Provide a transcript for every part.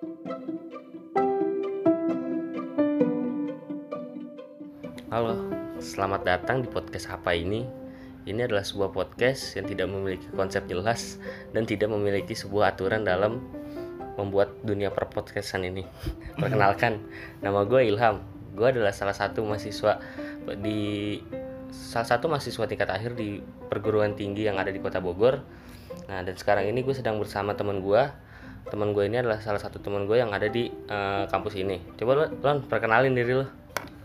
Halo, selamat datang di podcast apa ini? Ini adalah sebuah podcast yang tidak memiliki konsep jelas dan tidak memiliki sebuah aturan dalam membuat dunia perpodcastan ini. Perkenalkan, nama gue Ilham. Gue adalah salah satu mahasiswa di salah satu mahasiswa tingkat akhir di perguruan tinggi yang ada di Kota Bogor. Nah, dan sekarang ini gue sedang bersama teman gue. Teman gue ini adalah salah satu teman gue yang ada di eh, kampus ini. Coba lo, Lon, perkenalin diri lo.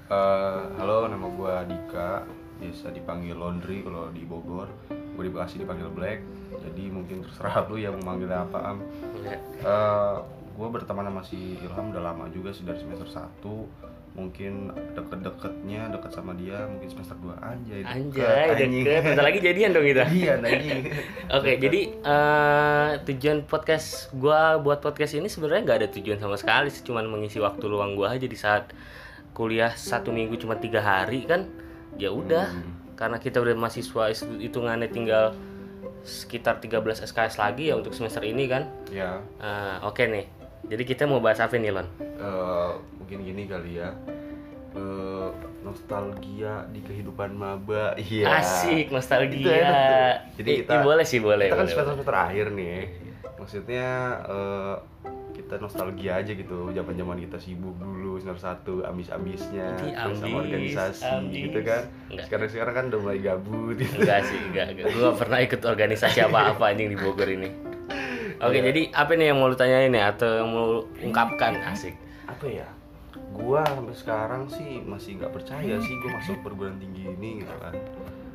Eh, halo, nama gue Dika. Biasa dipanggil Laundry kalau di Bogor. Gue di Bekasi dipanggil Black. Jadi mungkin terserah lu yang mau manggilnya apa. Am. Ya. Eh, gue berteman sama si Ilham udah lama juga sih dari semester 1 mungkin deket-deketnya deket sama dia mungkin semester 2 anjay Anjay, anjing. deket. Bentar lagi jadian dong kita. iya anjing Oke, jadi eh, tujuan podcast gua buat podcast ini sebenarnya nggak ada tujuan sama sekali, sih, cuman mengisi waktu luang gua aja di saat kuliah satu minggu cuma tiga hari kan, ya udah. Hmm. Karena kita udah mahasiswa hitung- hitungannya tinggal sekitar 13 SKS lagi ya untuk semester ini kan. ya Eh, Oke nih, jadi kita mau bahas apa nih Lon? eh, mungkin gini kali ya Eh, nostalgia di kehidupan maba iya Asik, nostalgia. Tuh. Jadi Ih, kita- ih, boleh sih boleh. kita kan semester semester akhir nih maksudnya eh, kita nostalgia aja gitu zaman zaman kita sibuk dulu semester satu ambis ambisnya Ih, terus sama organisasi gitu kan Enggak. sekarang sekarang kan udah mulai gabut gitu Enggak sih, enggak. enggak. Gue pernah ikut organisasi apa-apa anjing di Bogor ini. Oke, Iya. jadi apa nih yang mau lu tanyain ya atau yang mau lu ungkapkan? Asik. apa ya? Gua sampai sekarang sih masih nggak percaya sih gua masuk perguruan tinggi ini gitu kan.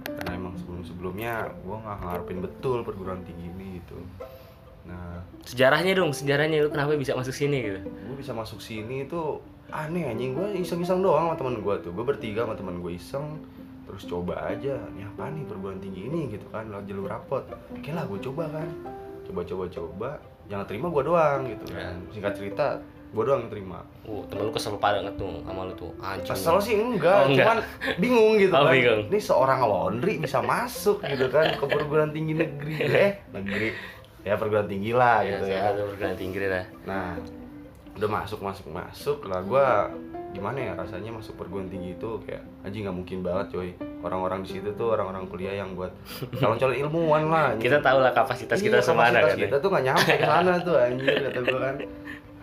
Karena emang sebelum sebelumnya gua nggak ngarepin betul perguruan tinggi ini gitu. Nah Sejarahnya dong, sejarahnya lu kenapa bisa masuk sini gitu? gue bisa masuk sini itu aneh anjing. Gue iseng-iseng doang sama teman gue tuh. Gue bertiga sama teman gue iseng terus coba aja nih apa nih perguruan tinggi ini? Gitu kan lewat jalur rapot. Oke lah gue coba kan coba coba coba yang terima gue doang gitu. Kan singkat cerita gue doang yang terima. Uh, temen lu kesel banget tuh sama lu tuh. Anjing. kesel sih enggak, Oh, enggak. cuman bingung gitu Oh, kan. bingung. ini seorang laundry bisa masuk gitu kan ke perguruan tinggi negeri. Eh negeri. Ya perguruan tinggi lah Ya, gitu ya. perguruan tinggi dah. Nah, udah masuk masuk masuk. Lah gua gimana ya rasanya masuk perguruan tinggi itu? Kayak anjing nggak mungkin banget coy orang-orang di situ tuh orang-orang kuliah yang buat calon-calon ilmuwan lah anjing. Kita tahu lah kapasitas Iya, kita semana kapasitas kan. kita tuh nggak nyampe ke sana tuh anjir kata gua kan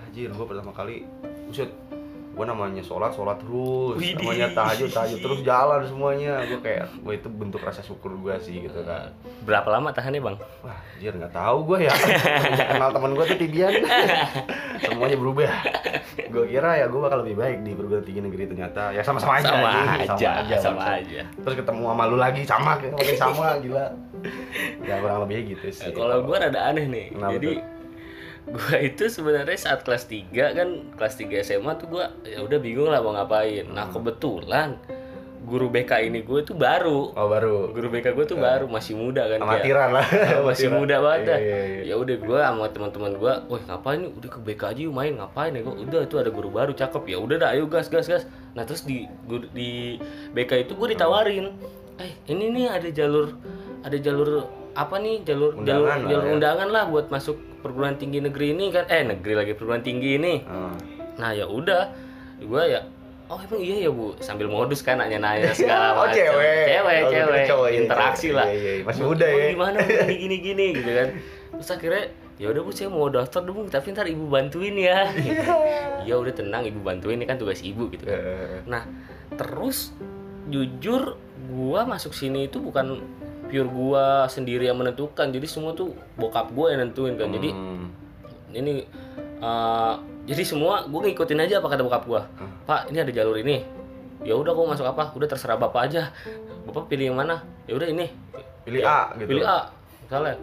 anjir gua pertama kali buset gua namanya sholat sholat terus Widih. namanya tahajud tahajud terus jalan semuanya gua kayak gua itu bentuk rasa syukur gua sih gitu kan Berapa lama tahannya, Bang? Wah, anjir nggak tahu gue ya. Kenal teman gue tuh Tibian. Semuanya berubah. Gue kira ya gue bakal lebih baik di perguruan tinggi negeri ternyata ya sama-sama aja. Sama aja, sama maksud. aja. Terus ketemu sama lu lagi sama kayak sama gila. Ya kurang lebih gitu sih. Kalau gue rada aneh nih. Kenapa Jadi gue itu sebenarnya saat kelas 3 kan kelas 3 SMA tuh gue ya udah bingung lah mau ngapain. Nah, Hmm. kebetulan guru BK ini gue tuh baru. Oh baru. Guru BK gue tuh baru masih muda kan kayak- Amatiran lah. masih Amatiran. muda banget. Iya, iya, iya. Ya udah gue sama teman-teman gue, wah ngapain? Udah ke BK aja yuk main ngapain ya? Gua, udah itu ada guru baru cakep ya. Udah dah, ayo gas gas gas. Nah terus di di BK itu gue ditawarin, eh ini nih ada jalur ada jalur apa nih jalur jalur Undangan lah jalur ya. undangan lah buat masuk perguruan tinggi negeri ini kan. Eh negeri lagi perguruan tinggi ini. Ah. nah ya udah. Gue ya oh emang iya ya bu? Sambil modus kan nanya-nanya segala Oh, macam. cewek. cewek Oh, cewek. cowok, iya, interaksi cewek. lah. Iya, iya, masih Oh, muda ya. gimana gini gini gini gitu kan. Terus akhirnya ya udah bu saya mau daftar dong Bu, tapi ntar ibu bantuin ya. Ya udah tenang ibu bantuin ini kan tugas ibu gitu kan. Eh, nah terus jujur gua masuk sini itu bukan pure gua sendiri yang menentukan. Jadi semua tuh bokap gua yang nentuin kan. Jadi hmm. ini eh, jadi semua gue ngikutin aja apa kata bokap gue pak ini ada jalur ini. Ya udah kau masuk apa? Udah terserah bapak aja. Bapak pilih yang mana? Ya udah ini. Pilih Ya, A gitu. pilih A misalnya.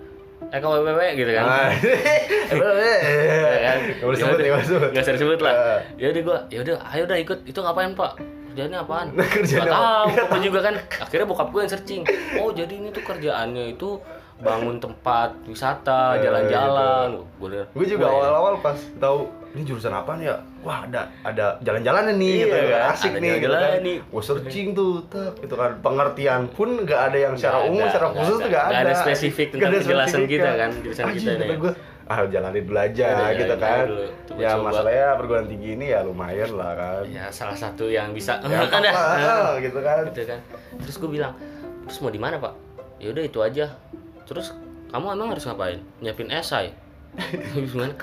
EKWWW gitu kan. Ah. Ya kan? Boleh Ya sebut, boleh sebut. nggak usah disebut lah. Ah. ya udah gue ya udah ayo udah ikut. Itu ngapain pak kerjaannya apaan? Kerjaannya nggak tahu apa? pokoknya juga kan akhirnya bokap gue yang searching. Oh jadi ini tuh kerjaannya itu bangun tempat wisata Eh, jalan-jalan. gue gue juga awal-awal pas tahu ini jurusan apa nih ya? Wah ada ada jalan-jalan nih Iya gitu kan, asik nih gitu jalan-jalan kan. nih. gue searching tuh tek gitu kan. Pengertian pun nggak ada yang secara umum ada, secara khusus ada. tuh nggak ada Nggak ada spesifik tentang ada penjelasan spesifik kita kan, jurusan kita nih. gue ah jalanin dulu aja Udah, gitu jalanin kan. dulu. Coba- ya coba. masalahnya perguruan tinggi ini ya lumayan lah kan. Ya salah satu yang bisa. Ya kan apa, gitu kan. Gitu kan. Terus gue bilang terus mau di mana pak? Ya udah itu aja. Terus kamu emang harus ngapain? Nyiapin esai. Gimana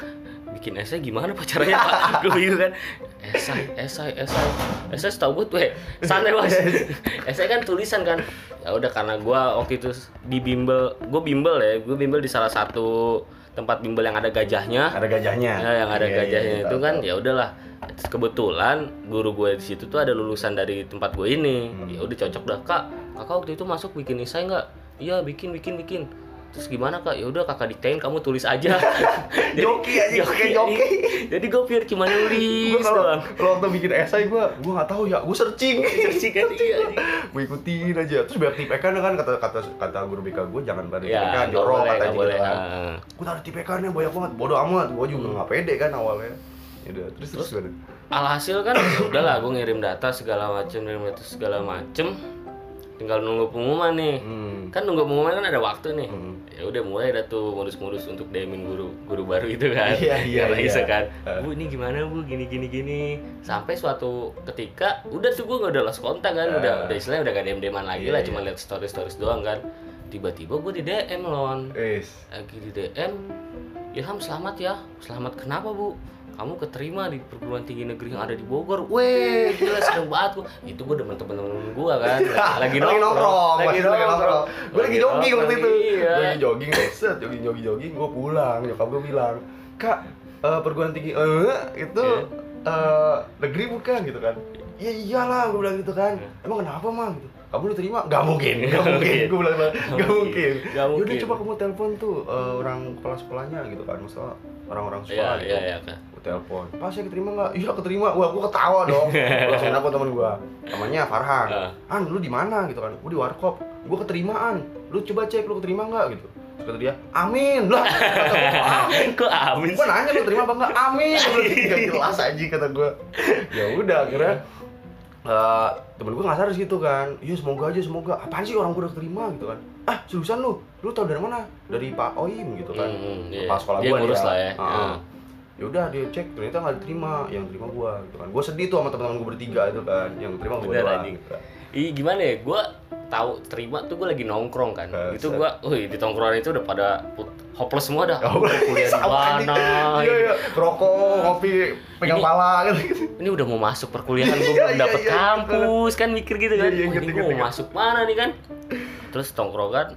bikin esai gimana pak caranya pak? Gue bingung kan esai esai esai. Esai setahu gue tuh eh, santai bos esai kan tulisan kan. Ya udah karena gue waktu itu di bimbel gue bimbel ya gue bimbel di salah satu tempat bimbel yang ada gajahnya ada gajahnya Ya, yang ada Iya, iya, gajahnya iya, itu tahu, kan ya udahlah. Kebetulan guru gue di situ tuh ada lulusan dari tempat gue ini. Hmm. Ya udah cocok dah, Kak. Kakak waktu itu masuk bikin isai nggak? Iya, bikin bikin bikin. Terus gimana kak? Ya udah kakak diktain kamu tulis aja. Joki aja, pakai joki. Jadi gue pikir cuma nulis doang. kalau waktu bikin esai gue gue nggak tahu ya gue searching Searching kan, iya, iya. gue ikutin aja terus banyak tip kan kan kata kata kata guru BK gue jangan pada Ya, kan nggak jorok nggak gitu boleh. kan Ah. gue taruh tip nya banyak banget bodoh amat gue juga nggak pede kan awalnya ya udah terus terus, Terus? Alhasil kan ya udahlah gue ngirim data segala macem, ngirim data segala macem. Tinggal nunggu pengumuman nih. hmm. kan nunggu pengumuman kan ada waktu nih Hmm. ya udah mulai ada tuh ngurus-ngurus untuk demin guru guru baru itu kan Iya, iya, Karena iya. kan bu ini gimana bu gini gini gini sampai suatu ketika udah tuh gue nggak udah lost kontak kan udah Eh. udah istilahnya udah gak dem deman lagi Iya, lah iya. cuma lihat stories stories doang kan tiba-tiba gue di DM lon Is. lagi di DM Ilham selamat ya selamat kenapa bu kamu keterima di perguruan tinggi negeri yang ada di Bogor. Weh, gila seneng banget gua. Itu gua demen temen-temen gua kan. Lagi nongkrong. lagi nongkrong. gue lagi jogging waktu itu. Iya. gue lagi jogging set jogging jogging jogging. Gue pulang nyokap gue bilang kak eh, perguruan tinggi eh itu Iya. eh, negeri bukan? Gitu kan. Iya. Iyalah gue bilang gitu kan. Iya. emang kenapa mah gitu. Kamu udah terima gak mungkin gak mungkin. Gue bilang gak Nggak mungkin. yaudah mungkin. coba kamu telepon tuh eh, orang kepala sekolahnya gitu kan. Masalah orang-orang Iya, sekolah gitu. iya, iya, gue telepon. Pas saya keterima nggak? Iya keterima. Wah gue ketawa dong. Langsung telepon temen gue namanya Farhan. Ah. an lu di mana? gitu kan. Gue di warkop. Gue keterimaan. Lu coba cek lu keterima nggak? gitu. Kata dia amin. Lah kata gue amin. Kok amin gue nanya lu terima apa enggak amin. Gak jelas aja kata gue ya udah akhirnya eh, temen gue nggak sadar gitu kan. Iya semoga aja semoga. Apaan sih orang gue udah keterima? gitu kan. Ah seriusan lu? Lu tau dari mana? Dari Pak Oim gitu kan. Hmm, iya. kepala sekolah Dia gue ngurus lah ya. Heeh. Ya udah dia cek ternyata nggak diterima yang terima gue gitu kan gue sedih tuh sama teman-teman gue bertiga itu kan yang terima gue doang gitu kan. Ih gimana ya, gue tahu terima tuh gue lagi nongkrong kan. Eh, itu gue, wih di tongkrongan itu udah pada put- hopeless semua dah. Allah, kuliah di mana? Iya iya, rokok, ngopi, pegang Ini- pala gitu. Ini udah mau masuk perkuliahan gue Iya, belum iya, dapet iya, kampus kan mikir gitu kan. Iya, iya, ini gue mau masuk mana nih kan? Terus tongkrongan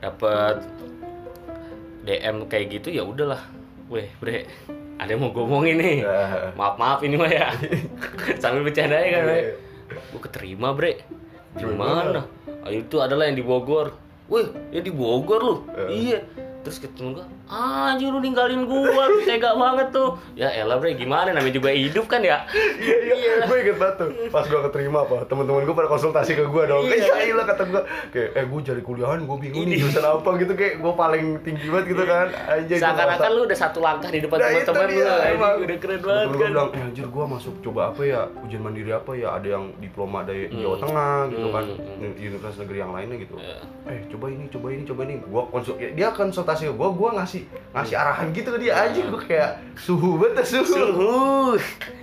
dapet DM kayak gitu ya udahlah. Weh, bre, ada yang mau gue omongin nih. Ya. Maaf maaf ini mah ya. Sambil bercanda ya kan. Iya, iya. Gue keterima bre. Di Gimana? mana? Itu adalah yang di Bogor. Wih, ya di Bogor lu. Eh. Iya. Terus ketemu gua, anjir lu ninggalin gua, lu tega banget tuh. Ya elah bre, gimana namanya juga hidup kan ya. Iya iya, gue inget banget tuh. Pas gue keterima apa, teman-teman gue pada konsultasi ke gue dong. Iya. Iya iya kata gue, kayak eh gue cari kuliahan, gue bingung nih jurusan apa gitu kayak gue paling tinggi banget gitu kan. Aja Seakan-akan lu udah satu langkah di depan Nah, teman-teman lu. dia. Udah keren banget gue kan. bilang, eh anjir gue masuk coba apa ya, ujian mandiri apa ya, ada yang diploma dari Hmm. Jawa Tengah gitu kan, Hmm, hmm. di universitas negeri yang lainnya gitu. Ya. Eh coba ini, coba ini, coba ini. Gua konsul, ya, dia konsultasi ke gue, gue ngasih ngasih arahan gitu ke dia aja, gue kayak suhu banget suhu. Suhu,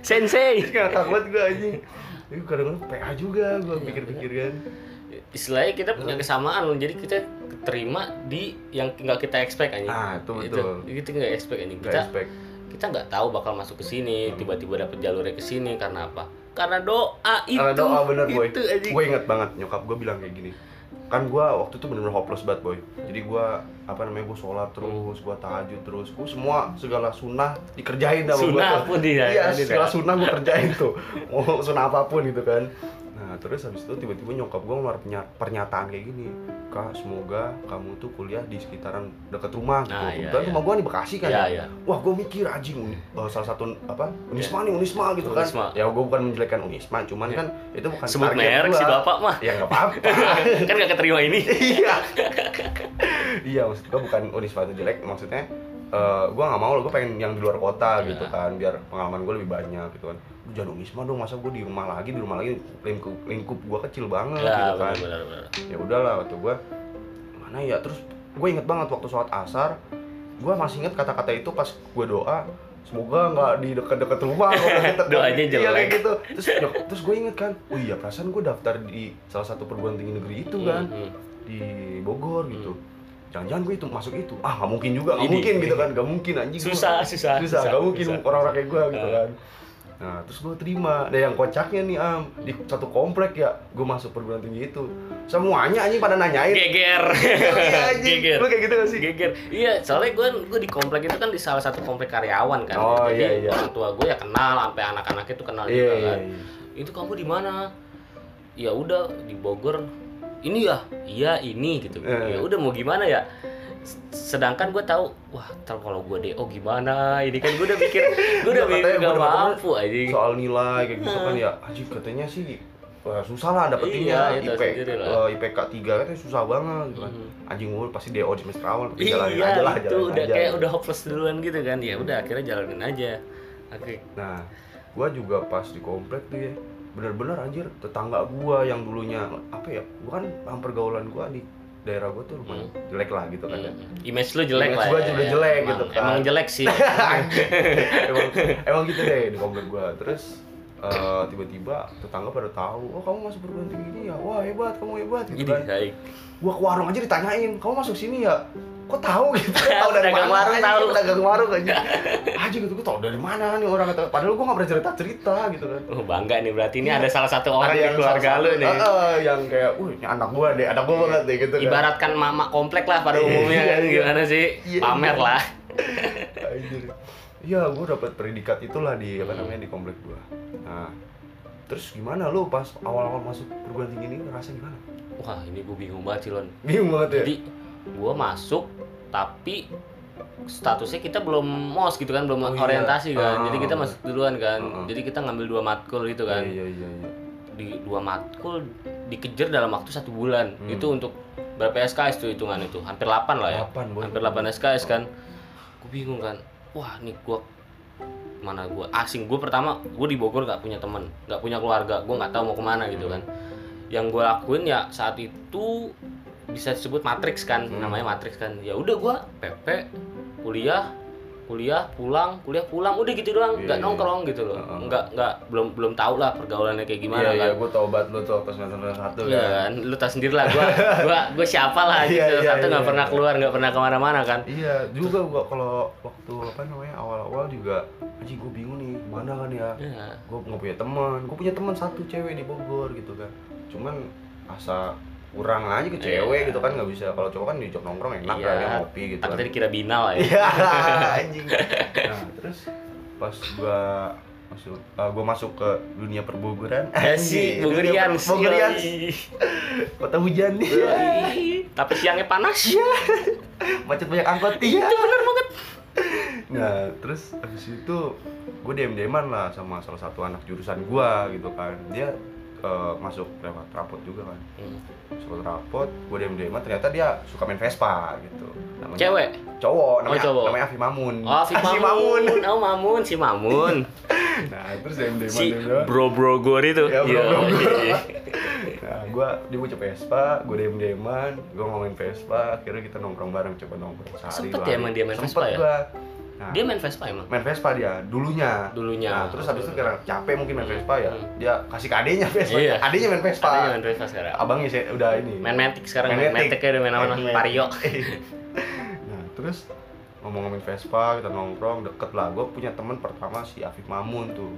sensei. Ngakak banget gue anjing. Tapi kadang-kadang PA juga gue pikir-pikir kan. Istilahnya kita punya kesamaan loh. Jadi kita terima di yang nggak kita expect anjing. Ah, itu Itu, betul. Kita nggak expect. Gak Kita expect. kita nggak tahu bakal masuk ke sini tiba-tiba dapet jalurnya ke sini karena apa karena doa itu Karena doa bener itu. Gue inget banget nyokap gue bilang kayak gini. Kan gue waktu itu bener-bener hopeless banget boy. Jadi gue apa namanya gue sholat terus, gue tahajud terus, gue semua segala sunnah dikerjain dah gua Sunnah tuh. pun dia- Iya segala sunnah gue kerjain tuh. Mau sunnah apa pun gitu kan. Nah terus habis itu tiba-tiba nyokap gue ngeluarin pernya- pernyataan kayak gini Kak semoga kamu tuh kuliah di sekitaran dekat rumah gitu. Nah, iya, Kebetulan iya. rumah gue di Bekasi kan Iya, ya. iya. Wah gue mikir anjing uni- eh, salah satu apa Unisma nih Unisma gitu kan. Unisma. Ya gue bukan menjelekkan Unisma cuman kan itu bukan sebut target merek si bapak mah. Ya nggak apa-apa. Kan nggak keterima ini. Iya. Iya maksud gue bukan Unisma itu jelek Maksudnya eh gue nggak mau loh, gue pengen yang di luar kota Iya. gitu kan Biar pengalaman gue lebih banyak gitu kan jangan Unisma dong, masa gue di rumah lagi, di rumah lagi lingkup, lingkup gue kecil banget ya gitu kan. ya udahlah waktu gue mana ya terus gue inget banget waktu sholat asar gue masih inget kata-kata itu pas gue doa semoga nggak di dekat-dekat rumah. Doanya Iya, jelek. kayak gitu. Terus nyok- terus gue inget kan oh iya perasaan gue daftar di salah satu perguruan tinggi negeri itu kan Hmm, hmm. di Bogor gitu. Jangan-jangan gue itu masuk itu. Ah nggak mungkin juga nggak mungkin gitu kan nggak mungkin anjing. Susah, susah, susah susah, nggak mungkin orang-orang kayak gue gitu Ah. kan nah terus gue terima. Nah yang kocaknya nih am. Di satu komplek ya gue masuk perguruan tinggi itu. Semuanya anjing pada nanyain. Geger. Iya, geger. Lu kayak gitu gak sih? Geger. Iya soalnya gue gue di komplek itu kan di salah satu komplek karyawan kan. Oh, jadi iya, iya. orang tua gue ya kenal sampai anak-anak itu kenal iya juga iya kan. iya. itu kamu di mana? Ya udah di Bogor. Ini ya? Iya ini gitu. Eh. ya udah mau gimana ya sedangkan gue tahu wah ntar kalau gue do gimana? Ini kan gue udah mikir gue udah mikir gak mampu aja soal nilai kayak gitu kan ya anjing katanya sih wah, susah lah dapetinnya. Iya, IP eh, IPK 3 katanya susah banget gitu kan. Mhm. anjing gue pasti DO di semester awal tapi jalanin iya aja lah itu jalanin udah aja. kayak udah hopeless duluan gitu kan. Ya udah akhirnya jalanin aja. Oke. Nah, gua juga pas di komplek tuh ya, bener-bener anjir tetangga gua yang dulunya apa ya, gua kan pergaulan gua di daerah gua tuh lumayan jelek lah gitu kan ya. Hmm. image lu jelek Image lah gua ya. juga jelek Emang- gitu kan. emang jelek sih emang, emang gitu deh di komplek gua. Terus eh, tiba-tiba tetangga pada tahu, oh kamu masuk perguruan tinggi ini ya, wah hebat, kamu hebat gitu jadi kan. Gua ke warung aja ditanyain, kamu masuk sini ya? Kok tahu gitu? tahu dari mana? warung anjing? tahu. Pedagang warung aja. Aja gitu, gua tahu dari mana nih orang kata. Padahal gua nggak pernah cerita cerita gitu kan. oh bangga nih berarti ini Iya. ada salah satu orang Ada di keluarga lu nih Eh, eh, yang kayak, wih ini anak gua deh, anak gua banget deh gitu kan. ibaratkan mama komplek lah pada Iya, umumnya kan iya. gimana sih Iya, pamer iya. lah. Iya, gua dapat predikat itulah di apa namanya di komplek gua. Nah, terus gimana lu pas awal-awal masuk perguruan tinggi ini ngerasa gimana? wah ini gue bingung banget Cilon Bingung banget ya. jadi gue masuk tapi statusnya kita belum mos gitu kan belum Oh, iya. orientasi kan Ah, jadi kita ah. masuk duluan kan Ah, ah. jadi kita ngambil dua matkul gitu kan Iya, iya, iya. di dua matkul dikejar dalam waktu satu bulan Hmm. itu untuk berapa SKS tuh hitungan itu hampir 8 lah ya Delapan, Boy. hampir 8 SKS kan gue bingung kan wah nih gue mana gue asing gue pertama gue di Bogor nggak punya temen nggak punya keluarga gue nggak tahu mau ke mana gitu kan yang gue lakuin ya saat itu bisa disebut matriks kan Hmm. namanya matriks kan ya udah gue PP kuliah kuliah pulang kuliah pulang udah gitu doang Iya, nggak iya. nongkrong gitu loh Heeh. nggak nggak belum belum tahu lah pergaulannya kayak gimana iya, kan iya, gua tau banget lu tuh pas semester satu Iya kan, lu tau sendiri lah, gua, gua, gua siapa lah gitu, Iya, iya, satu nggak iya, pernah iya. keluar, nggak pernah ke mana-mana kan. Iya, juga gua kalau waktu apa namanya awal-awal juga anjing gua bingung nih, mana kan ya. Iya. Gua nggak punya teman, gua punya teman satu cewek di Bogor gitu kan. Cuman asa kurang aja ke cewek Iya. gitu kan nggak bisa kalau cowok kan diajak nongkrong enak Iya, kan ya ngopi gitu kan. Takutnya dikira binal ya. Iya, anjing. Nah, terus pas gua masuk uh, gua masuk ke dunia perbogoran. Ya sih, Bogorian, Bogorian. Kota hujan nih. Tapi siangnya panas. Macet banyak angkot. Iya. benar banget. Nah, terus habis itu gue dem-deman lah sama salah satu anak jurusan gua gitu kan. Dia uh, masuk lewat rapot juga kan. Hmm. Masuk rapot, gue dem-deman ternyata dia suka main Vespa gitu. Namanya Cewek. Cowok, namanya, cowok. namanya Afi Mamun. Oh, si Afi Mamun. Oh, Mamun, si Mamun. Nah, terus dem-deman si dem-deman. bro-bro gue itu. Ya, bro-bro Yoi. gua. Nah, gua dia bocah Vespa, gua dem-deman, gua ngomongin Vespa, akhirnya kita nongkrong bareng coba nongkrong sehari. Sempet dua ya emang dia main Sempet Vespa ya? gua. Nah, Dia main Vespa emang. main Vespa dia dulunya. Dulunya. Nah, terus habis itu karena capek mungkin main Vespa ya, Hmm. dia kasih ke adenya Vespa. Iya. Adenya main Vespa. Adanya main Vespa sekarang. Abangnya saya udah ini. Main Matic sekarang, Main Matic. Matic udah main apa? Vario. nah, terus ngomong-ngomongin Vespa, kita nongkrong deket lah. Gue punya temen pertama si Afif Mamun tuh.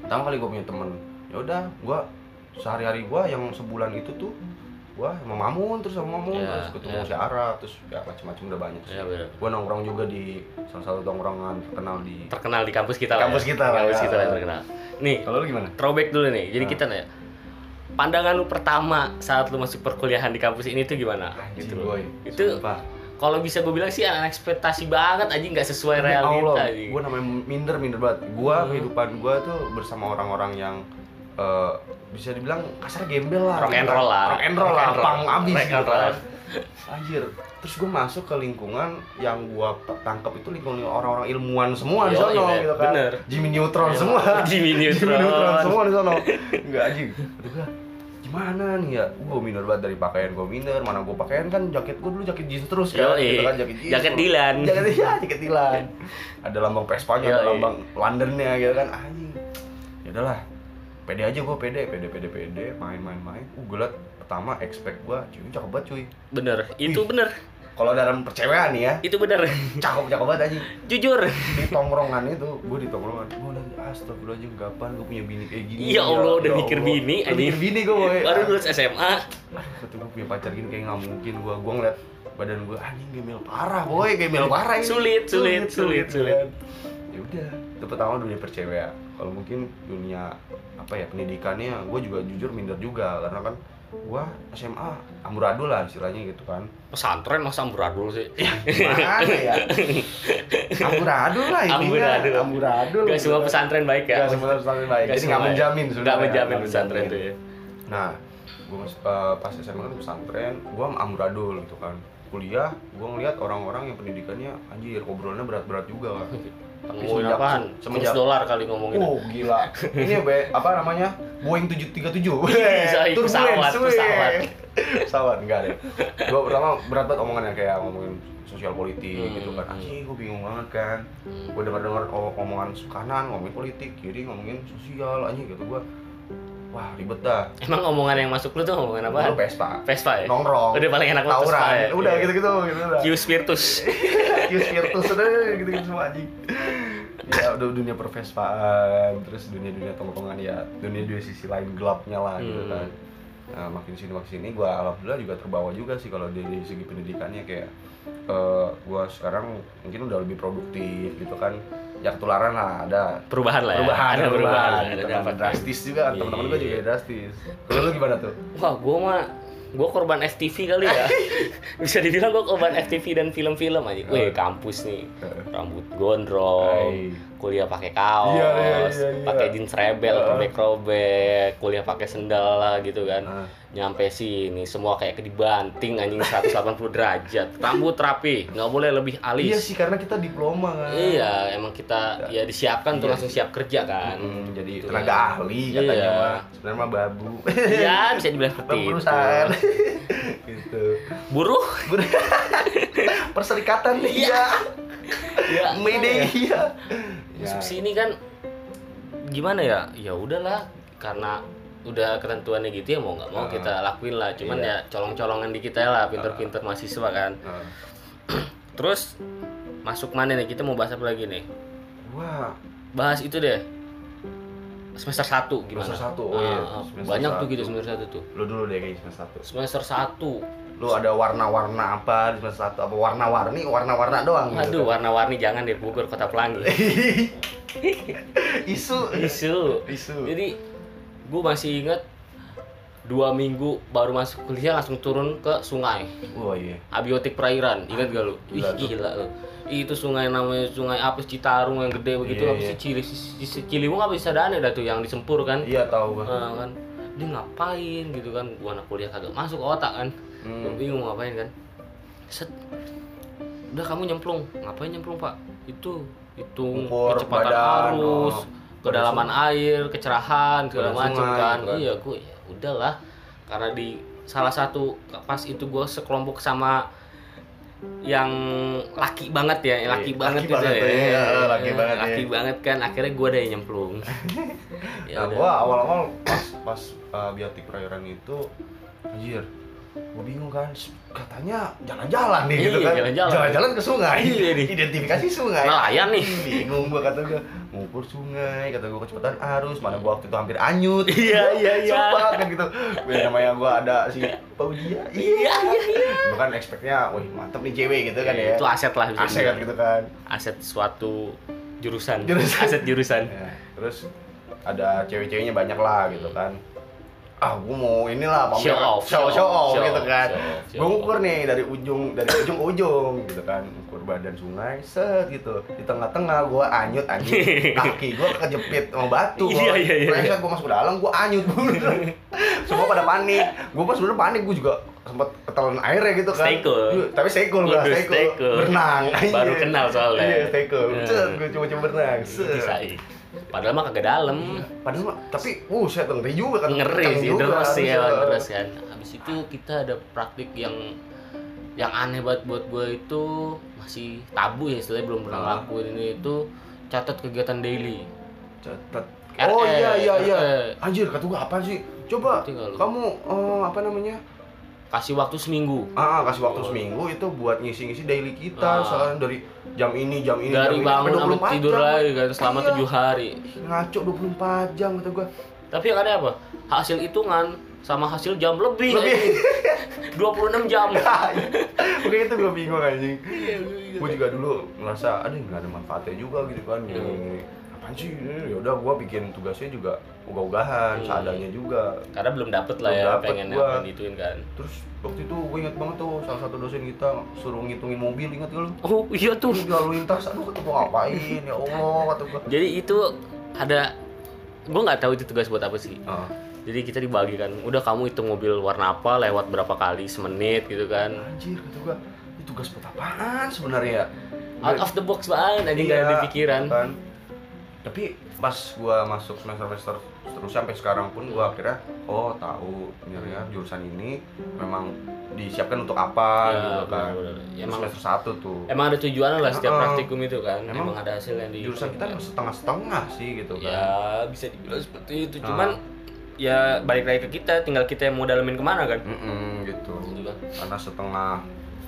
Pertama kali gue punya temen. Ya udah, gue sehari-hari gue yang sebulan itu tuh gue sama Mamun terus sama Mamun Iya, terus ketemu iya. si Ara terus ya macam-macam udah banyak sih. Iya, bener. Gue nongkrong juga di salah satu tongkrongan terkenal di. Terkenal di kampus kita lah. Kampus ya. kita lah, Kampus ya. kita lah terkenal. Nih, Kalau lu gimana? throwback dulu nih. Jadi Nah. kita nanya, pandangan lu pertama saat lu masuk perkuliahan di kampus ini tuh gimana? Anjing, gitu boy. Itu Sumpah. kalau bisa gue bilang sih anak ekspektasi banget aja nggak sesuai Demi realita. Gue namanya minder minder banget. Gue Hmm. kehidupan gue tuh bersama orang-orang yang eh, bisa dibilang kasar gembel lah. Rock and roll lah. Rock and roll lah, pang abis Rock gitu and roll. kan. Anjir. Terus gue masuk ke lingkungan yang gue tangkap itu lingkungan orang-orang ilmuwan semua di men. gitu kan. Bener. Jimmy Neutron semua. Jimmy Neutron. semua di sono. Enggak anjing. Gue, gimana nih ya gue minder banget dari pakaian gue minder mana gue pakaian kan jaket gue dulu jaket jeans terus kan Yoi. gitu kan jaket jeans Jaket Dylan. jaket ya jaket Dylan ada lambang Vespa-nya ada Yoi. lambang Londonnya gitu kan anjing ya udahlah pede aja gue pede pede pede pede main main main. Uh gue liat pertama expect gue cuy cakep banget cuy. Bener itu bener. kalau dalam percewean nih ya. Itu bener. Cakep cakep banget anjing. Jujur. Di tongkrongan itu gue di tongkrongan gue lagi astagfirullahaladzim kapan gue punya bini kayak gini? Ya Allah, udah mikir bini, Udah mikir bini gue boy. Baru lulus SMA kata gue punya pacar gini kayak nggak mungkin gue gue ngeliat badan gue anjing gemel parah boy. Gemel parah ini. Sulit, sulit, sulit, sulit. kan. ya udah itu pertama dunia percewean kalau mungkin dunia apa ya pendidikannya gue juga jujur minder juga karena kan gue SMA amburadul lah istilahnya gitu kan pesantren masa amburadul sih Mana ya? Amburadul lah intinya. Amburadul. Amburadul. Gak semua pesantren baik ya Gak semua pesantren baik. Gak Jadi nggak ya. menjamin Nggak sebenarnya. menjamin Nggak pesantren tuh ya Nah, gue pas SMA kan pesantren, gue amburadul gitu kan. Kuliah, gue ngeliat orang-orang yang pendidikannya anjir obrolannya berat-berat juga kan. Tapi ngomongin semenjak- apaan? semenjak- dolar kali ngomongin Oh gila. Ini be, apa namanya? Boeing 737. Iya, Turbulence, pesawat, pesawat. pesawat enggak deh. Gua pertama berat banget omongannya kayak ngomongin sosial politik Hmm. gitu kan. Anjing gue bingung banget kan. Gue dengar-dengar oh, omongan kanan ngomongin politik, kiri ngomongin sosial anjing gitu gua. Wah, ribet dah. Emang omongan yang masuk lu tuh omongan apa? Vespa. Vespa ya? Nongkrong. Udah paling enak lu tawuran. Vespa ya? Udah Iya. gitu-gitu gitu udah. Q Spiritus Kius Virtus udah gitu-gitu semua anjing ya udah dunia pervespaan terus dunia-dunia tongkrongan ya dunia dua sisi lain gelapnya lah gitu Hmm. kan nah makin sini makin sini gue alhamdulillah juga terbawa juga sih kalau dari segi pendidikannya kayak eh gue sekarang mungkin udah lebih produktif gitu kan ya ketularan lah ada. Perubahan lah ya. Perubahan Ada perubahan. gitu Ada kan. dampak. drastis juga teman-teman gue juga Iya. drastis. Kalau lu gimana tuh? Wah gua mah Gua korban FTV kali ya. Bisa dibilang gua korban FTV dan film-film aja. Wih kampus nih. Rambut gondrong. Kuliah pakai kaos Iya, iya, iya, iya. Pakai jeans rebel Heeh. Robek-robek Kuliah pakai sendal lah gitu kan Heeh. Nyampe sini semua kayak dibanting anjing 180 derajat Rambut rapi nggak boleh lebih alis iya sih karena kita diploma kan Iya, emang kita ya disiapkan tuh Iya. langsung siap kerja kan. Hmm, jadi Gitu tenaga kan. ahli katanya Iya. mah sebenarnya mah babu Iya, bisa dibilang seperti itu. perusahaan gitu Buruh? perserikatan iya Ya, Mayday iya Masuk sini kan gimana ya? Ya udahlah karena udah ketentuannya gitu ya mau nggak mau Ah. kita lakuin lah. Cuman Iya. ya colong-colongan di kita lah, pinter-pinter mahasiswa kan. Nah, Terus masuk mana nih? Kita mau bahas apa lagi nih? wah Bahas itu deh. Semester 1 gimana? Semester satu, oh iya, ah. semester banyak tuh satu. gitu semester 1 tuh. lu dulu deh kayaknya semester satu Semester 1 lu ada warna-warna apa di semester satu apa warna-warni warna-warna doang Aduh, gitu. warna-warni jangan di Bogor Kota Pelangi. isu. Isu. isu. Jadi gue masih inget dua minggu baru masuk kuliah langsung turun ke sungai. Wah iya. Abiotik perairan ingat gak lu? Ih, Gila tuh. gila lu. Itu sungai namanya sungai apa sih? Citarum yang gede begitu Iya, apa sih? iya. Cili Ciliwung apa sih? Sadane dah tuh yang disempur kan? Iya tahu Eh, kan. Dia ngapain gitu kan? Gua anak kuliah kagak masuk otak kan Hmm. Gua bingung ngapain kan set udah kamu nyemplung ngapain nyemplung pak itu hitung Ukur kecepatan badan, arus oh. kedalaman air kecerahan segala macam sungai, kan gitu iya gue ya udahlah karena di salah satu pas itu gue sekelompok sama yang laki banget ya, yang laki Iya, banget laki gitu banget ya. tuh, iya, laki Iya, banget, Laki iya. banget kan, akhirnya gue deh yang nyemplung. ya nah gua awal-awal pas pas uh, biotik perairan itu anjir gua bingung kan katanya jalan-jalan nih gitu Iya, kan jalan-jalan. ke sungai Iya, nih. identifikasi sungai Nelayan nih. bingung gua kata gua ngukur sungai kata gua kecepatan arus mana gua waktu itu hampir anyut Iya, iya, iya. sumpah kan gitu Wih, namanya gua ada si Paudia Iya, iya, iya. gua kan expectnya wih mantep nih cewek gitu kan ya Itu aset lah aset kan gitu kan Aset suatu jurusan. Jurusan. Aset jurusan. Ya, terus ada cewek-ceweknya banyak lah gitu kan ah gue mau inilah pamer Show off, show, show show off, show gitu kan. show off, show gue ngukur nih dari ujung dari ujung ke ujung gitu kan. Ukur badan sungai set gitu. Di tengah-tengah gue anyut anjing. Kaki gue kejepit sama batu Iya, iya, iya, iya. gue masuk ke dalam gue anyut. Semua pada panik. Gue pas sebenarnya panik gue juga sempat ketelan airnya gitu kan. Stay cool. Iya, tapi stay cool gue stay cool. berenang Baru anjing. kenal soalnya. iya stay cool. Iya. gue coba-coba berenang set. iya. Padahal mah kagak dalam padahal mah tapi uh saya ngeri juga kan ngeri sih juga, terus sih ya terus kan habis itu kita ada praktik yang yang aneh banget buat gue itu masih tabu ya istilahnya belum pernah Ah. ngelakuin ini itu catat kegiatan daily Catat. RE, Oh iya iya iya. RE. Anjir kata gua apa sih? Coba kamu eh, apa namanya? Kasih waktu seminggu Ah, kasih waktu Oh. seminggu itu buat ngisi-ngisi daily kita, Ah. soalnya dari jam ini jam ini dari jam ini, bangun sampai 24 tidur jam. lagi kan selama Iya. tujuh hari Ngaco 24 jam kata gua. tapi yang ada apa hasil hitungan sama hasil jam lebih, Lebih. anjing. 26 jam Oke itu gua bingung anjing. Iya, Gua juga dulu ngerasa ada nggak ada manfaatnya juga gitu kan. Hmm. Apaan sih? Ya udah gua bikin tugasnya juga ogah-ogahan, Hmm. seadanya juga. karena belum dapet lah Belum ya dapet pengen gua. dituin kan Terus waktu itu gue inget banget tuh salah satu dosen kita suruh ngitungin mobil inget gak lu? oh iya tuh Terus lalu lintas, aduh kata gua ngapain ya Allah kata gua. jadi itu ada gue nggak tahu itu tugas buat apa sih Ah, jadi kita dibagikan udah kamu hitung mobil warna apa lewat berapa kali semenit gitu kan anjir kata gua, ini tugas buat apaan sebenarnya? out of the box banget aja nggak Iya, ada di pikiran kan. Tapi pas gua masuk semester semester terus sampai sekarang pun gua akhirnya oh tahu ternyata jurusan ini memang disiapkan untuk apa Ya, gitu kan. Terus Emang- semester satu tuh. emang ada tujuan lah setiap Heeh. praktikum itu kan Emang emang, ada hasil yang di Jurusan kita setengah-setengah sih gitu kan. ya bisa dibilang seperti itu Ah. cuman ya balik lagi ke kita tinggal kita yang mau dalemin ke mana kan Mm-mm, gitu. Gitu kan. Karena setengah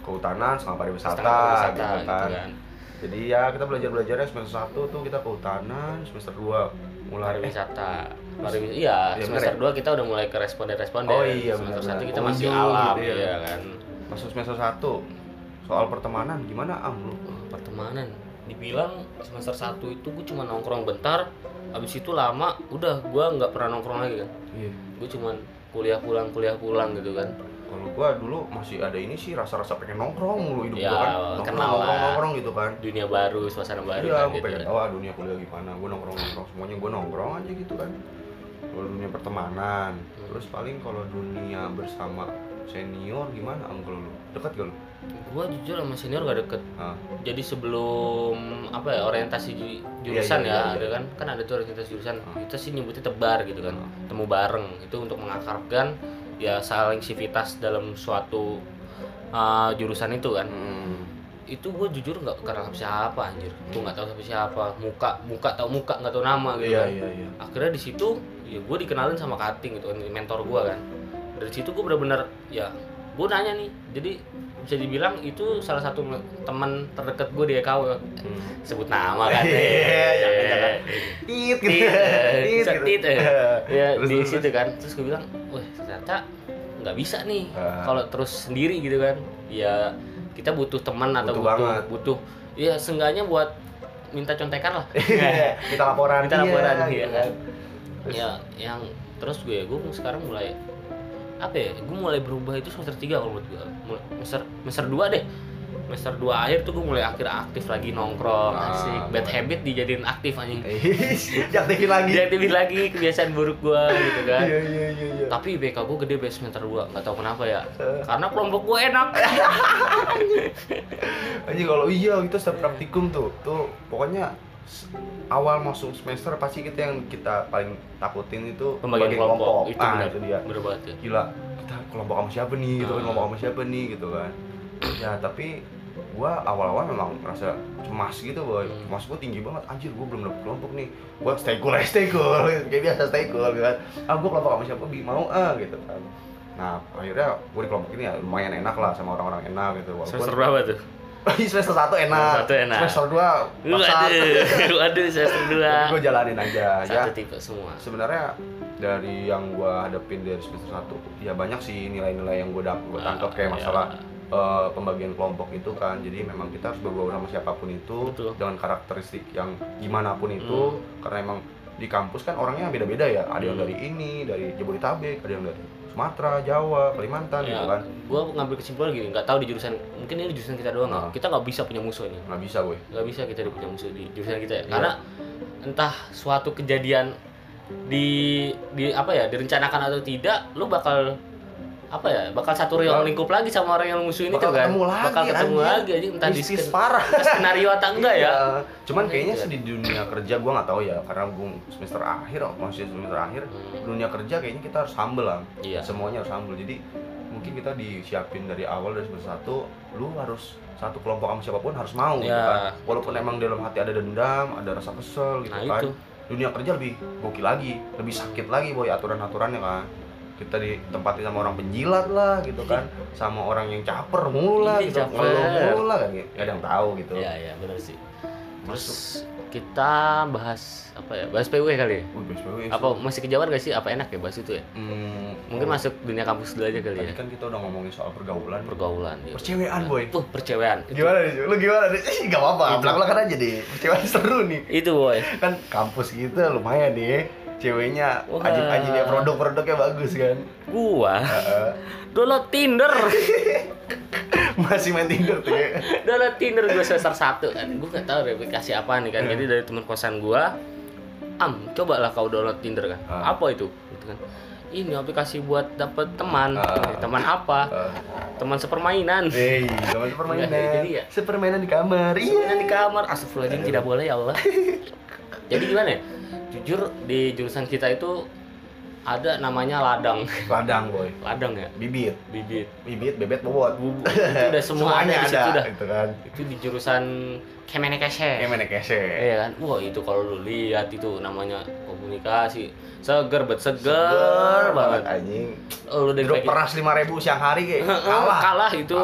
kehutanan, setengah pariwisata, Setengah wisata gitu gitu kan. Jadi ya kita belajar belajarnya semester 1 tuh kita kehutanan, semester 2 mulai. Pariwisata. Pariwisata iya Iya, semester bener 2 kita udah mulai ke responden responden Oh iya, semester. 1 kita Oh, masih iya, alam gitu ya. ya kan? Masuk semester 1 soal pertemanan gimana am lu? Pertemanan. Dibilang semester 1 itu gue cuma nongkrong bentar habis itu lama udah gue nggak pernah nongkrong lagi kan? Iya. gue cuman kuliah pulang kuliah pulang gitu kan Kalau gua dulu masih ada ini sih rasa-rasa pengen nongkrong mulu hidup Ya, gua kan. Nongkrong, kenal nongkrong, nongkrong gitu kan. dunia baru suasana baru Iya, kan gua gitu pengen kan. tahu ah, dunia kuliah gimana. Gua nongkrong nongkrong semuanya gua nongkrong aja gitu kan. Kalau dunia pertemanan, Hmm. terus paling kalau dunia bersama senior gimana kalau lu? Dekat gak lu? gue jujur sama senior gak deket Ah, jadi sebelum apa ya orientasi ju- jurusan Iya, iya, ya iya, ada kan kan ada tuh orientasi jurusan kita sih nyebutnya tebar gitu kan Hmm. temu bareng itu untuk mengakrabkan ya saling civitas dalam suatu uh, jurusan itu kan. Mm, itu gue jujur nggak kenal siapa anjir. Gue nggak tahu siapa siapa. Muka muka tahu muka nggak tahu nama gitu Iya, kan. iya, iya. akhirnya di situ ya gue dikenalin sama kating gitu kan mentor gue kan. Dari situ gue bener-bener ya gue nanya nih jadi bisa dibilang itu salah satu teman terdekat gue di EKW Hmm. sebut nama kan Iya, Eh, jangan. Tit gitu. Tit, Tit, bisa tit, ya di situ kan terus gue bilang wah ternyata nggak bisa nih Ah. kalau terus sendiri gitu kan ya kita butuh teman atau Butuh butuh banget. butuh ya seenggaknya buat minta contekan lah Iya, Kita laporan. Kita laporan, iya, iya gitu kan. ya yang terus gue gue sekarang mulai apa ya? Gue mulai berubah itu semester 3 kalau menurut gue semester semester 2 deh. Semester 2 akhir tuh gue mulai akhir aktif lagi nongkrong Ah, asik. bad habit dijadiin aktif anjing. Diaktifin lagi. diaktifin lagi kebiasaan buruk gue gitu kan. Iya, iya, iya, iya. tapi BK gue gede best semester 2 nggak tahu kenapa ya. Eh. karena kelompok gue enak. Aja kalau iya kita setiap praktikum tuh, tuh pokoknya awal masuk semester pasti kita yang kita paling takutin itu pembagian bagi kelompok, itu ah, benar. itu dia. bener banget ya. Gila, kita kelompok sama siapa nih? Gitu kan, Ah. kelompok sama siapa nih? Gitu kan. Ya, tapi gua awal-awal memang merasa cemas gitu boy. Hmm. cemas gua tinggi banget. Anjir gua belum dapet kelompok nih. Gua stay cool stay cool. Kayak biasa stay cool gitu kan. Ah gua kelompok sama siapa bi? Mau ah gitu kan. Nah akhirnya gua di kelompok ini ya lumayan enak lah sama orang-orang enak gitu. Walaupun semester berapa tuh semester satu enak. Satu enak. semester dua paksa waduh waduh semester 2 tapi gua jalanin aja ya. satu tipe semua. Sebenarnya dari yang gua hadapin dari semester satu ya banyak sih nilai-nilai yang gua dapet gua tangkap kayak Ya. masalah eh, pembagian kelompok itu kan. Jadi memang kita harus bergaul sama siapa pun itu Betul. dengan karakteristik yang gimana pun itu. Karena emang di kampus kan orangnya beda-beda ya ada yang Hmm. dari ini dari Jabodetabek ada yang dari Sumatera Jawa Kalimantan gitu ya, kan gue ngambil kesimpulan gini nggak tahu di jurusan mungkin ini jurusan kita doang nggak? Ah. kita nggak bisa punya musuh ini nggak bisa gue nggak bisa kita punya musuh di jurusan kita ya Iya. karena entah suatu kejadian di di apa ya direncanakan atau tidak lu bakal apa ya bakal satu ruang lingkup lagi sama orang yang musuhin itu bakal kan ketemu lagi bakal ketemu anjing. lagi aja entah di Mistis sken- parah skenario atau enggak ya Iya. cuman kayaknya Iya. sih di dunia kerja gua nggak tahu ya karena gua semester akhir oh, masih semester akhir dunia kerja kayaknya kita harus humble lah Iya. semuanya harus humble jadi mungkin kita disiapin dari awal dari semester satu lu harus satu kelompok sama siapa pun harus mau gitu Ya. kan walaupun emang dalam hati ada dendam ada rasa kesel gitu Nah, kan itu. dunia kerja lebih gokil lagi lebih sakit lagi boy aturan-aturannya kan kita ditempati sama orang penjilat lah gitu kan sama orang yang caper mulu lah gitu caper. ngeluh mulu lah kan gak ada yang tahu gitu Iya iya benar sih. Terus kita bahas apa ya? Bahas PW kali ya? Wih, BSPW sih. Apa masih kejauhan gak sih? Apa enak ya bahas itu ya? Hmm, Mungkin oh, masuk dunia kampus dulu aja kali tadi ya. kan kita udah ngomongin soal pergaulan Pergaulan. Ya. percewean boy Uh, percewean. Itu, gimana nih lu gimana nih Ih, gak apa-apa Itu. belak-belakan aja deh percewean seru nih itu boy. kan kampus gitu lumayan nih ceweknya Wah. anjing-anjingnya produk-produknya bagus kan Gua Heeh. download Tinder. masih main Tinder tuh ya download Tinder gue semester 1 kan. Gue gak tahu aplikasi apa nih kan. Jadi dari teman kosan gua, "Am, cobalah kau download Tinder kan." Ah. Apa itu? Gitu kan. Ini aplikasi buat dapet teman. Ah. Teman apa? Eh, Teman sepermainan. Hei, teman permainan. Iya, jadi ya. Sepermainan di kamar. Iya Iya. di kamar. Astagfirullahaladzim tidak boleh ya Allah. Jadi gimana ya? Jujur di jurusan kita itu ada namanya ladang. Ladang, boy. Ladang ya. Bibit. Bibit. Bibit, bebet, bobot. Itu udah semua ada di situ ada. dah. Itu kan. Itu di jurusan Kemenekese. Gimana kese? Iya kan? Wah, itu kalau lu lihat itu namanya komunikasi. Seger bet seger banget. anjing. Oh, lu dari Grup pagi peras 5000 siang hari kayak kalah. kalah. itu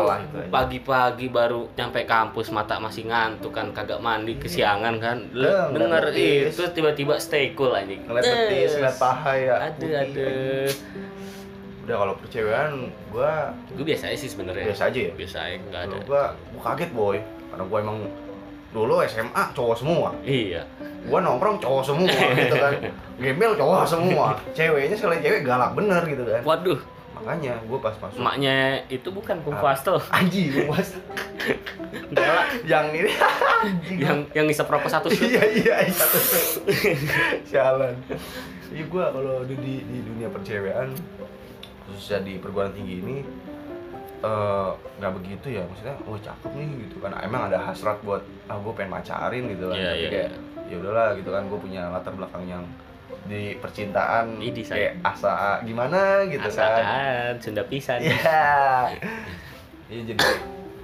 pagi-pagi baru nyampe kampus mata masih ngantuk kan kagak mandi kesiangan kan Lu denger itu tiba-tiba stay cool anjing Ngeliat betis, ngeliat paha ya. aduh aduh. Udah kalau percewean gua gue biasa aja sih sebenarnya biasa aja ya. biasa aja nggak ada gua, gua kaget boy karena gua emang dulu SMA cowok semua. Iya. Gua nongkrong cowok semua gitu kan. Gembel cowok semua. Ceweknya sekali cewek galak bener gitu kan. Waduh. Makanya gua pas masuk emaknya itu bukan Ah. kungfu hustle anjing gua pas Bella yang ini. Yang yang ngisep rokok satu iya iya iya, satu sialan. Iya gua kalau di, di di dunia percewean khususnya di perguruan tinggi ini eh, nggak begitu ya maksudnya wah cakep nih gitu kan emang ada hasrat buat ah gue pengen pacarin gitu kan Iya, tapi kayak ya udahlah gitu kan gue punya latar belakang yang di percintaan Idi, kayak asa gimana gitu kan Asakan Sunda pisan Iya. Iya jadi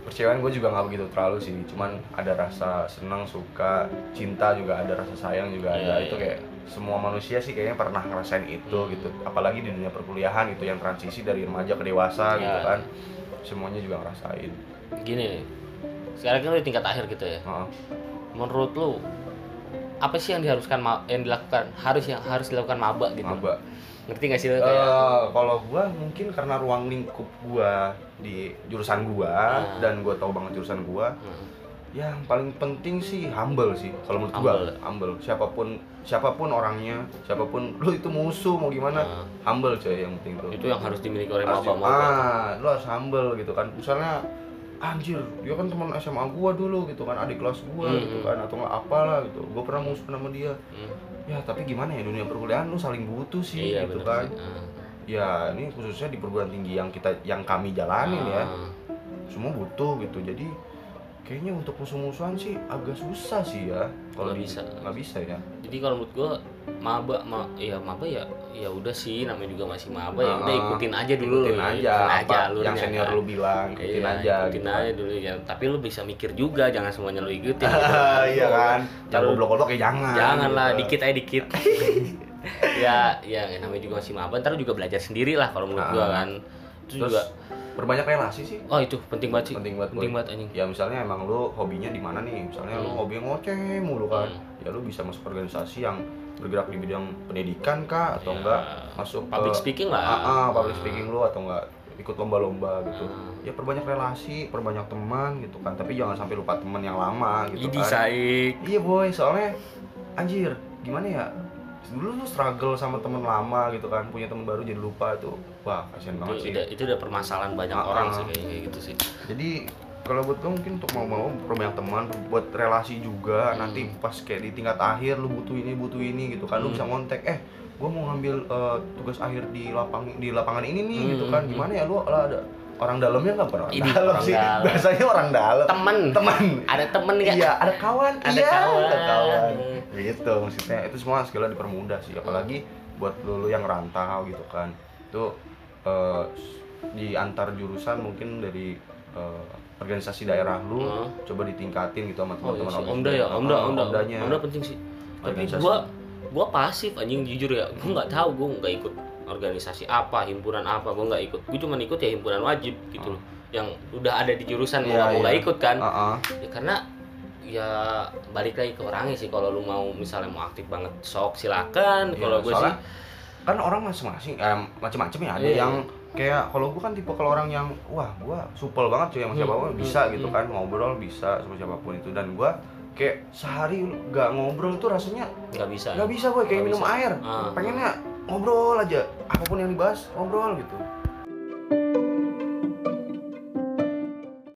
percewaan gue juga nggak begitu terlalu sih, cuman ada rasa senang, suka, cinta juga ada rasa sayang juga ada. Iya, Itu iya. kayak semua manusia sih kayaknya pernah ngerasain itu Hmm. gitu. Apalagi di dunia perkuliahan itu yang transisi dari remaja ke dewasa Iya. gitu kan. Semuanya juga ngerasain. gini sekarang kan di tingkat akhir gitu ya Heeh. menurut lu apa sih yang diharuskan yang dilakukan harus yang harus dilakukan maba gitu Maba. ngerti gak sih lu Eh, kayak kalau gua mungkin karena ruang lingkup gua di jurusan gua Ah. dan gua tahu banget jurusan gua, Hmm. Yang paling penting sih humble sih kalau menurut gua Humble. humble siapa pun siapa pun orangnya siapa pun lu itu musuh mau gimana Ah. humble coy yang penting tuh itu yang harus dimiliki oleh Harus- maba-maba ah lu harus humble gitu kan misalnya anjir dia kan teman SMA gua dulu gitu kan adik kelas gua Hmm. gitu kan atau nggak apalah gitu gua pernah musuh sama dia Hmm. ya tapi gimana ya dunia perkuliahan lu saling butuh sih iya gitu kan sih. Ah. ya ini khususnya di perguruan tinggi yang kita yang kami jalanin ya Ah. semua butuh gitu jadi kayaknya untuk musuh-musuhan sih agak susah sih ya kalau bisa. nggak bisa ya jadi kalau menurut gua maba ma ya maba ya ya udah sih namanya juga masih maba ya udah Ah, ikutin aja dulu ikutin aja ikutin apa alurnya, yang senior kan. lu bilang ikutin Iya, aja ikutin gitu aja dulu ya tapi lu bisa mikir juga jangan semuanya lu ikutin gitu. iya kan jangan Taruh- goblok-goblok ya jangan jangan lah gitu. dikit aja dikit ya ya namanya juga masih maba ntar lu juga belajar sendiri lah kalau menurut gua Ah. kan itu terus juga berbanyak relasi sih. Oh itu. Penting banget sih. Penting banget penting banget anjing. Ya misalnya emang lu hobinya di mana nih? Misalnya lu Hmm. hobi ngoceh mulu kan. Hmm. ya lu bisa masuk organisasi yang bergerak di bidang pendidikan kah atau Ya, enggak? Masuk public ke, speaking lah. ah, ah, public Ah. speaking lu atau enggak ikut lomba-lomba gitu. Ah. ya perbanyak relasi perbanyak teman gitu kan. Tapi jangan sampai lupa teman yang lama gitu Idi kan. saik. Iya boy. Soalnya anjir gimana ya dulu lu struggle sama teman lama gitu kan punya teman baru jadi lupa itu wah kasihan banget itu sih. udah, itu udah permasalahan banyak Ah, orang sih kayak gitu sih. Jadi kalau buat gue mungkin untuk mau mau perbanyak teman buat relasi juga. Hmm. nanti pas kayak di tingkat akhir lu butuh ini butuh ini gitu kan lu Hmm. bisa ngontek eh gue mau ngambil eh, tugas akhir di lapang di lapangan ini nih gitu kan. Hmm. gimana ya lu? Lah ada orang dalamnya nggak pernah Ini dalam orang sih. dalam. biasanya orang dalam. Temen. Teman ada temen nggak? Iya ada kawan. Ada iya kawan. ada kawan. gitu maksudnya itu semua segala dipermudah sih. Apalagi buat lu, lu yang rantau gitu kan. Itu eh, di antar jurusan mungkin dari eh, organisasi daerah lu Hmm. coba ditingkatin gitu sama Oh iya teman-teman sih, organisasi. Omda ya, Ah, Omda, Omda, Omdanya. Omda penting sih. Tapi gua gua pasif anjing jujur ya, gua nggak tahu, gua nggak ikut organisasi apa, himpunan apa, gua nggak ikut. Gua cuma ikut ya himpunan wajib gitu loh, yang udah ada di jurusan mau nggak mau nggak iya. ikut kan? Ah, ah. Ya karena ya balik lagi ke orangnya sih kalau lu mau misalnya mau aktif banget sok silakan Iya, kalau gue sih kan orang masing-masing eh, macam-macam ya ada Iya. yang kayak kalau gua kan tipe kalau orang yang wah gua supel banget cuy sama Hmm, siapa pun hmm, bisa gitu hmm. kan ngobrol bisa sama siapa pun itu dan gua kayak sehari gak ngobrol itu rasanya nggak bisa nggak bisa boy kayak Nggak minum bisa. air Ah. pengennya ngobrol aja apa pun yang dibahas ngobrol gitu